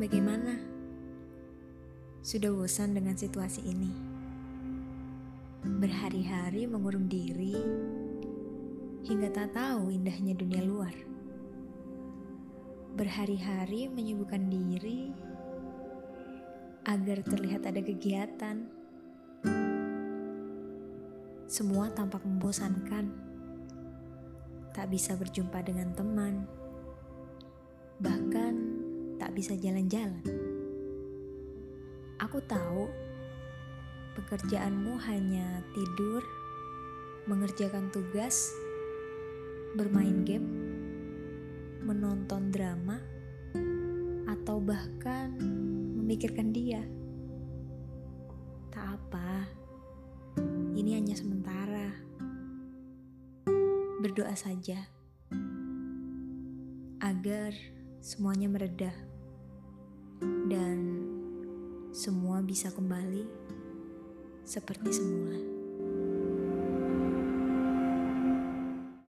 Bagaimana? Sudah bosan dengan situasi ini? Berhari-hari mengurung diri hingga tak tahu indahnya dunia luar. Berhari-hari menyibukkan diri agar terlihat ada kegiatan. Semua tampak membosankan. Tak bisa berjumpa dengan teman, bisa jalan-jalan. Aku tahu pekerjaanmu hanya tidur, mengerjakan tugas, bermain game, menonton drama, atau bahkan memikirkan dia. Tak apa, ini hanya sementara. Berdoa saja agar semuanya meredah semua bisa kembali seperti semula.